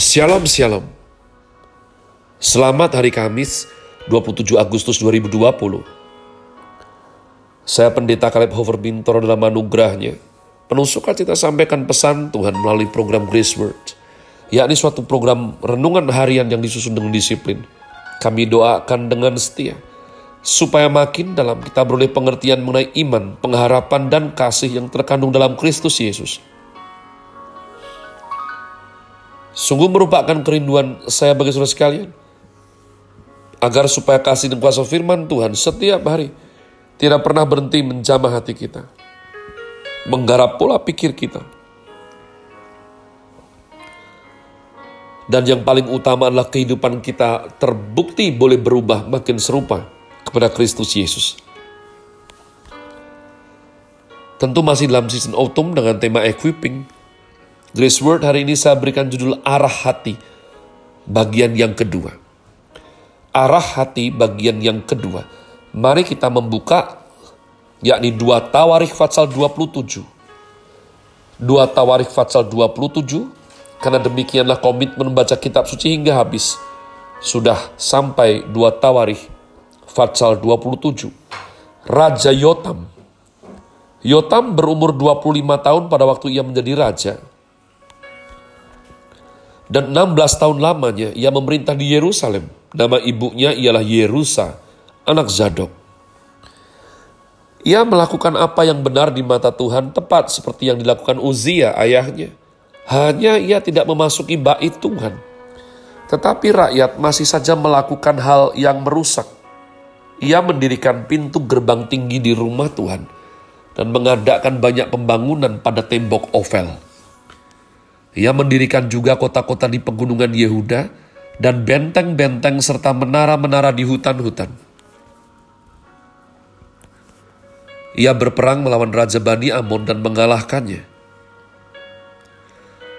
Shalom Shalom. Selamat hari Kamis 27 Agustus 2020 Saya pendeta Kaleb Hover Bintoro dalam anugerahnya. Penuh sukacita sampaikan pesan Tuhan melalui program Grace Word yakni suatu program renungan harian yang disusun dengan disiplin. Kami doakan dengan setia supaya makin dalam kita beroleh pengertian mengenai iman, pengharapan, dan kasih yang terkandung dalam Kristus Yesus. Sungguh merupakan kerinduan saya bagi saudara sekalian. Agar supaya kasih dan kuasa firman Tuhan setiap hari tidak pernah berhenti menjamah hati kita. Menggarap pola pikir kita. Dan yang paling utama adalah kehidupan kita terbukti boleh berubah makin serupa kepada Kristus Yesus. Tentu masih dalam season autumn dengan tema equipping, Grace Word hari ini saya berikan judul Arah Hati, bagian yang kedua. Arah hati bagian yang kedua. Mari kita membuka, yakni dua Tawarikh Fatsal 27. Dua Tawarikh Fatsal 27, karena demikianlah komitmen membaca kitab suci hingga habis. Sudah sampai dua Tawarikh Fatsal 27. Raja Yotam. Yotam berumur 25 tahun pada waktu ia menjadi raja dan 16 tahun lamanya ia memerintah di Yerusalem. Nama ibunya ialah Yerusa, anak Zadok. Ia melakukan apa yang benar di mata Tuhan tepat seperti yang dilakukan Uzia ayahnya. Hanya ia tidak memasuki bait Tuhan. Tetapi rakyat masih saja melakukan hal yang merusak. Ia mendirikan pintu gerbang tinggi di rumah Tuhan dan mengadakan banyak pembangunan pada tembok Ovel. Ia mendirikan juga kota-kota di pegunungan Yehuda dan benteng-benteng serta menara-menara di hutan-hutan. Ia berperang melawan Raja Bani Amon dan mengalahkannya.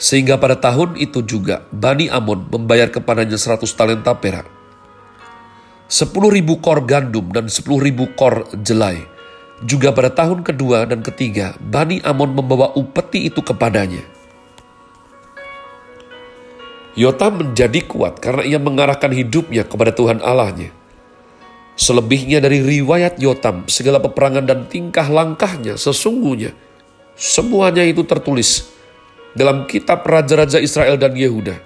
Sehingga pada tahun itu juga Bani Amon membayar kepadanya 100 talenta perak. 10 ribu kor gandum dan 10 ribu kor jelai. Juga pada tahun kedua dan ketiga, Bani Amon membawa upeti itu kepadanya Yotam menjadi kuat karena ia mengarahkan hidupnya kepada Tuhan Allahnya. Selebihnya dari riwayat Yotam, segala peperangan dan tingkah langkahnya sesungguhnya semuanya itu tertulis dalam kitab Raja-Raja Israel dan Yehuda.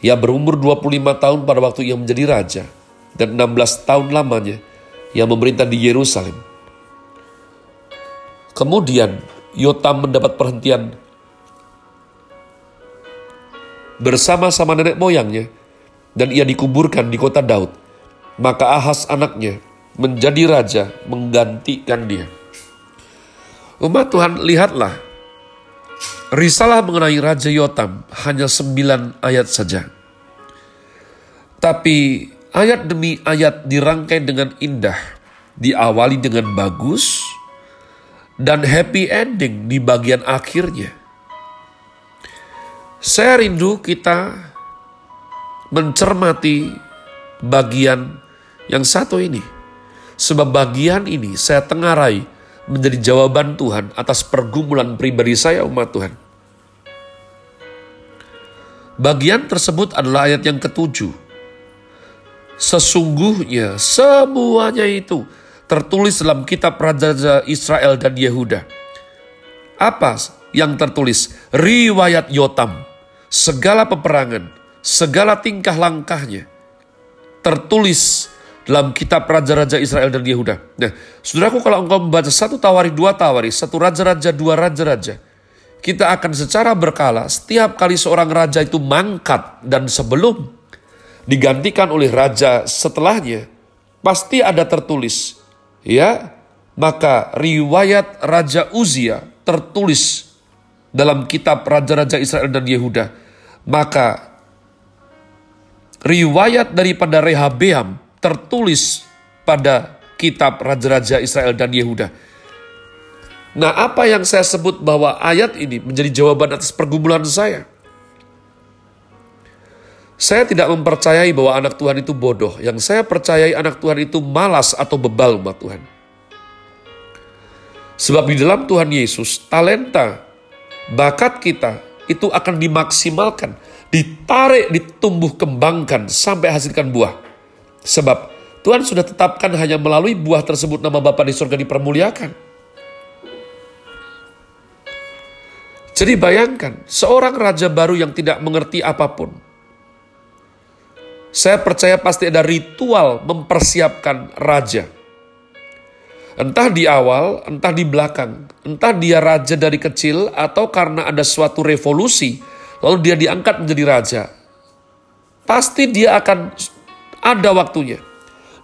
Ia berumur 25 tahun pada waktu ia menjadi raja dan 16 tahun lamanya ia memerintah di Yerusalem. Kemudian Yotam mendapat perhentian bersama-sama nenek moyangnya, dan ia dikuburkan di kota Daud. Maka Ahas anaknya menjadi raja menggantikan dia. Umat Tuhan, lihatlah. Risalah mengenai Raja Yotam hanya sembilan ayat saja. Tapi ayat demi ayat dirangkai dengan indah, diawali dengan bagus, dan happy ending di bagian akhirnya. Saya rindu kita mencermati bagian yang satu ini. Sebab bagian ini saya tengarai menjadi jawaban Tuhan atas pergumulan pribadi saya umat Tuhan. Bagian tersebut adalah ayat yang ketujuh. Sesungguhnya semuanya itu tertulis dalam kitab Raja-Raja Israel dan Yehuda. Apa yang tertulis? Riwayat Yotam segala peperangan, segala tingkah langkahnya tertulis dalam kitab Raja-Raja Israel dan Yehuda. Nah, saudaraku kalau engkau membaca satu tawari, dua tawari, satu raja-raja, dua raja-raja, kita akan secara berkala setiap kali seorang raja itu mangkat dan sebelum digantikan oleh raja setelahnya, pasti ada tertulis, ya, maka riwayat Raja Uzia tertulis dalam kitab Raja-Raja Israel dan Yehuda. Maka riwayat daripada Rehabeam tertulis pada kitab Raja-Raja Israel dan Yehuda. Nah apa yang saya sebut bahwa ayat ini menjadi jawaban atas pergumulan saya. Saya tidak mempercayai bahwa anak Tuhan itu bodoh. Yang saya percayai anak Tuhan itu malas atau bebal umat Tuhan. Sebab di dalam Tuhan Yesus, talenta bakat kita itu akan dimaksimalkan, ditarik, ditumbuh kembangkan sampai hasilkan buah. Sebab Tuhan sudah tetapkan hanya melalui buah tersebut nama Bapa di surga dipermuliakan. Jadi bayangkan, seorang raja baru yang tidak mengerti apa pun. Saya percaya pasti ada ritual mempersiapkan raja. Entah di awal, entah di belakang. Entah dia raja dari kecil atau karena ada suatu revolusi, lalu dia diangkat menjadi raja. Pasti dia akan ada waktunya.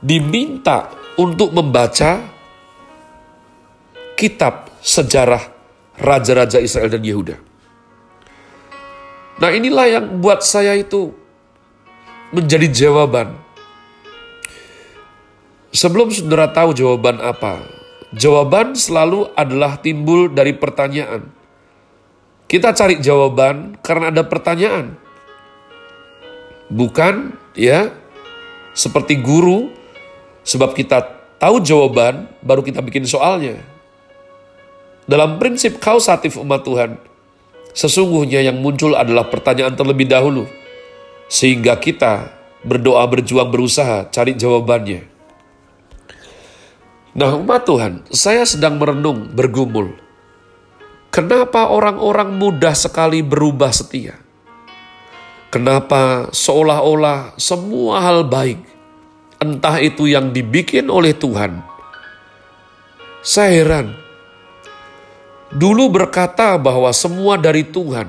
Diminta untuk membaca kitab sejarah raja-raja Israel dan Yehuda. Nah inilah yang buat saya itu menjadi jawaban Sebelum saudara tahu jawaban apa, jawaban selalu adalah timbul dari pertanyaan. Kita cari jawaban karena ada pertanyaan. Bukan ya seperti guru sebab kita tahu jawaban baru kita bikin soalnya. Dalam prinsip kausatif umat Tuhan, sesungguhnya yang muncul adalah pertanyaan terlebih dahulu. Sehingga kita berdoa, berjuang, berusaha cari jawabannya. Nah umat Tuhan, saya sedang merenung, bergumul. Kenapa orang-orang mudah sekali berubah setia? Kenapa seolah-olah semua hal baik, entah itu yang dibikin oleh Tuhan. Saya heran. Dulu berkata bahwa semua dari Tuhan.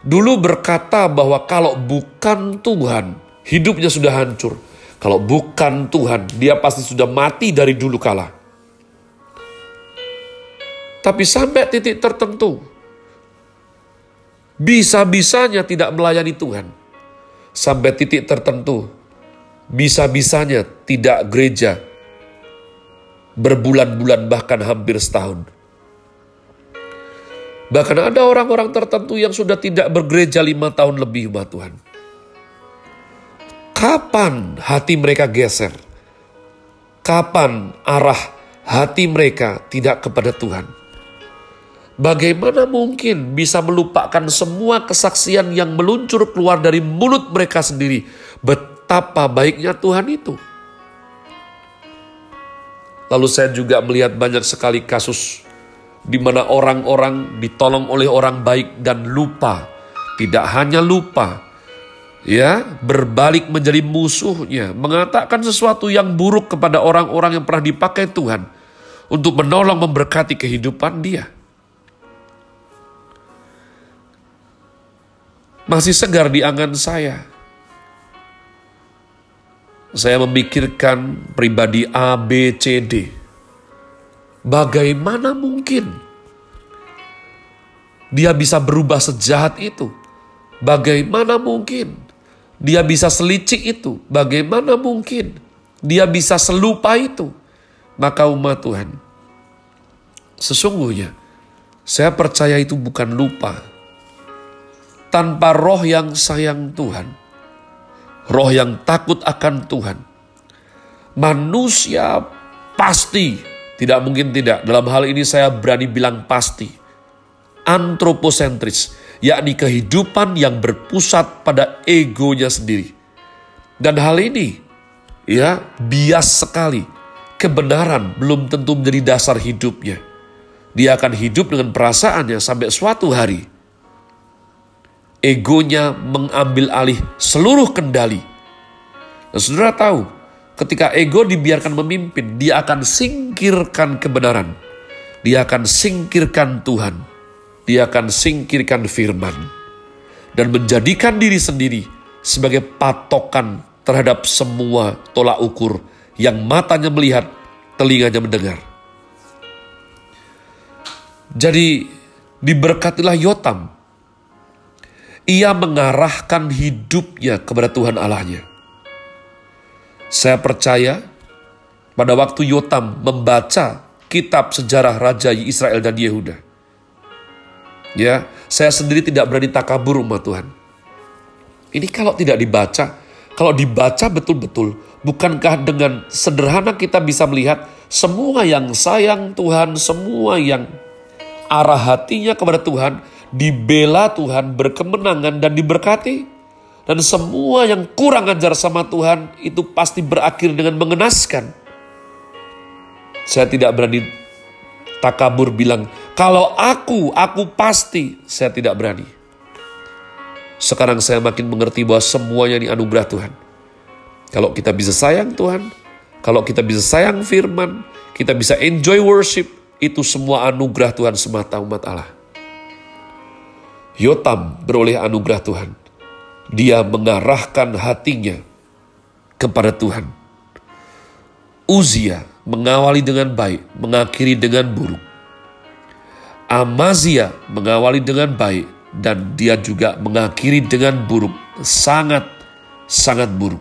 Dulu berkata bahwa kalau bukan Tuhan, hidupnya sudah hancur. Kalau bukan Tuhan, dia pasti sudah mati dari dulu kala. Tapi sampai titik tertentu, bisa-bisanya tidak melayani Tuhan. Sampai titik tertentu, bisa-bisanya tidak gereja berbulan-bulan bahkan hampir setahun. Bahkan ada orang-orang tertentu yang sudah tidak bergereja lima tahun lebih, umat Tuhan. Kapan hati mereka geser? Kapan arah hati mereka tidak kepada Tuhan? Bagaimana mungkin bisa melupakan semua kesaksian yang meluncur keluar dari mulut mereka sendiri? Betapa baiknya Tuhan itu. Lalu saya juga melihat banyak sekali kasus di mana orang-orang ditolong oleh orang baik dan lupa. Tidak hanya lupa, ya berbalik menjadi musuhnya, mengatakan sesuatu yang buruk kepada orang-orang yang pernah dipakai Tuhan untuk menolong memberkati kehidupan dia. Masih segar di angan saya. Saya memikirkan pribadi A, B, C, D. Bagaimana mungkin dia bisa berubah sejahat itu? Bagaimana mungkin dia bisa selicik itu. Bagaimana mungkin dia bisa selupa itu? Maka umat Tuhan, sesungguhnya saya percaya itu bukan lupa. Tanpa roh yang sayang Tuhan, roh yang takut akan Tuhan, manusia pasti tidak mungkin tidak. Dalam hal ini saya berani bilang pasti. Antroposentris yakni kehidupan yang berpusat pada egonya sendiri. Dan hal ini ya bias sekali. Kebenaran belum tentu menjadi dasar hidupnya. Dia akan hidup dengan perasaannya sampai suatu hari egonya mengambil alih seluruh kendali. Dan saudara tahu, ketika ego dibiarkan memimpin, dia akan singkirkan kebenaran. Dia akan singkirkan Tuhan dia akan singkirkan firman dan menjadikan diri sendiri sebagai patokan terhadap semua tolak ukur yang matanya melihat, telinganya mendengar. Jadi diberkatilah Yotam. Ia mengarahkan hidupnya kepada Tuhan Allahnya. Saya percaya pada waktu Yotam membaca kitab sejarah Raja Israel dan Yehuda Ya, saya sendiri tidak berani takabur umat Tuhan. Ini kalau tidak dibaca, kalau dibaca betul-betul, bukankah dengan sederhana kita bisa melihat semua yang sayang Tuhan, semua yang arah hatinya kepada Tuhan, dibela Tuhan, berkemenangan dan diberkati. Dan semua yang kurang ajar sama Tuhan itu pasti berakhir dengan mengenaskan. Saya tidak berani takabur bilang, kalau aku, aku pasti. Saya tidak berani. Sekarang saya makin mengerti bahwa semuanya ini anugerah Tuhan. Kalau kita bisa sayang Tuhan, kalau kita bisa sayang firman, kita bisa enjoy worship, itu semua anugerah Tuhan semata umat Allah. Yotam beroleh anugerah Tuhan dia mengarahkan hatinya kepada Tuhan. Uzia mengawali dengan baik, mengakhiri dengan buruk. Amazia mengawali dengan baik, dan dia juga mengakhiri dengan buruk, sangat, sangat buruk.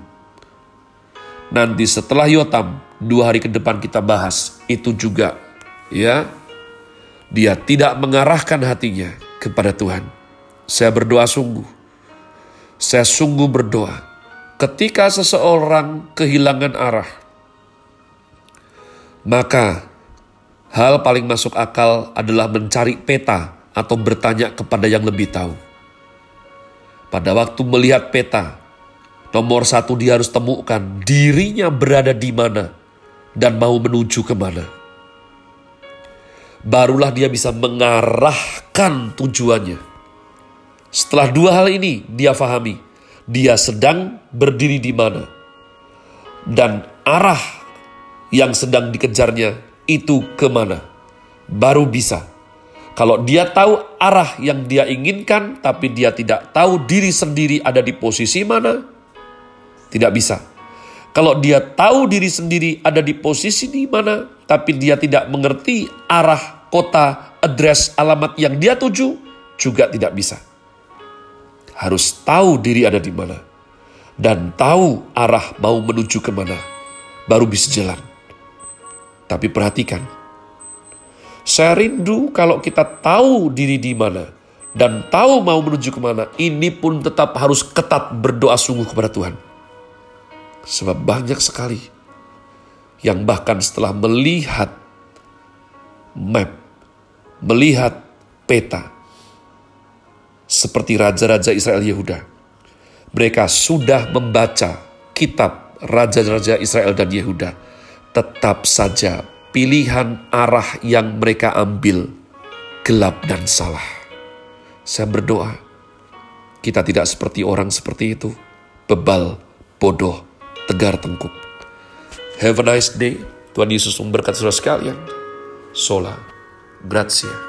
Nanti setelah Yotam, dua hari ke depan kita bahas, itu juga, ya, dia tidak mengarahkan hatinya kepada Tuhan. Saya berdoa sungguh, saya sungguh berdoa ketika seseorang kehilangan arah, maka hal paling masuk akal adalah mencari peta atau bertanya kepada yang lebih tahu. Pada waktu melihat peta, nomor satu dia harus temukan dirinya berada di mana dan mau menuju ke mana. Barulah dia bisa mengarahkan tujuannya setelah dua hal ini dia fahami, dia sedang berdiri di mana. Dan arah yang sedang dikejarnya itu ke mana. Baru bisa. Kalau dia tahu arah yang dia inginkan, tapi dia tidak tahu diri sendiri ada di posisi mana, tidak bisa. Kalau dia tahu diri sendiri ada di posisi di mana, tapi dia tidak mengerti arah kota, address, alamat yang dia tuju, juga tidak bisa harus tahu diri ada di mana dan tahu arah mau menuju ke mana, baru bisa jalan. Tapi perhatikan, saya rindu kalau kita tahu diri di mana dan tahu mau menuju ke mana, ini pun tetap harus ketat berdoa sungguh kepada Tuhan. Sebab banyak sekali yang bahkan setelah melihat map, melihat peta, seperti raja-raja Israel Yehuda. Mereka sudah membaca kitab raja-raja Israel dan Yehuda. Tetap saja pilihan arah yang mereka ambil gelap dan salah. Saya berdoa, kita tidak seperti orang seperti itu. Bebal, bodoh, tegar tengkuk. Have a nice day. Tuhan Yesus memberkati saudara sekalian. Sola. Grazie.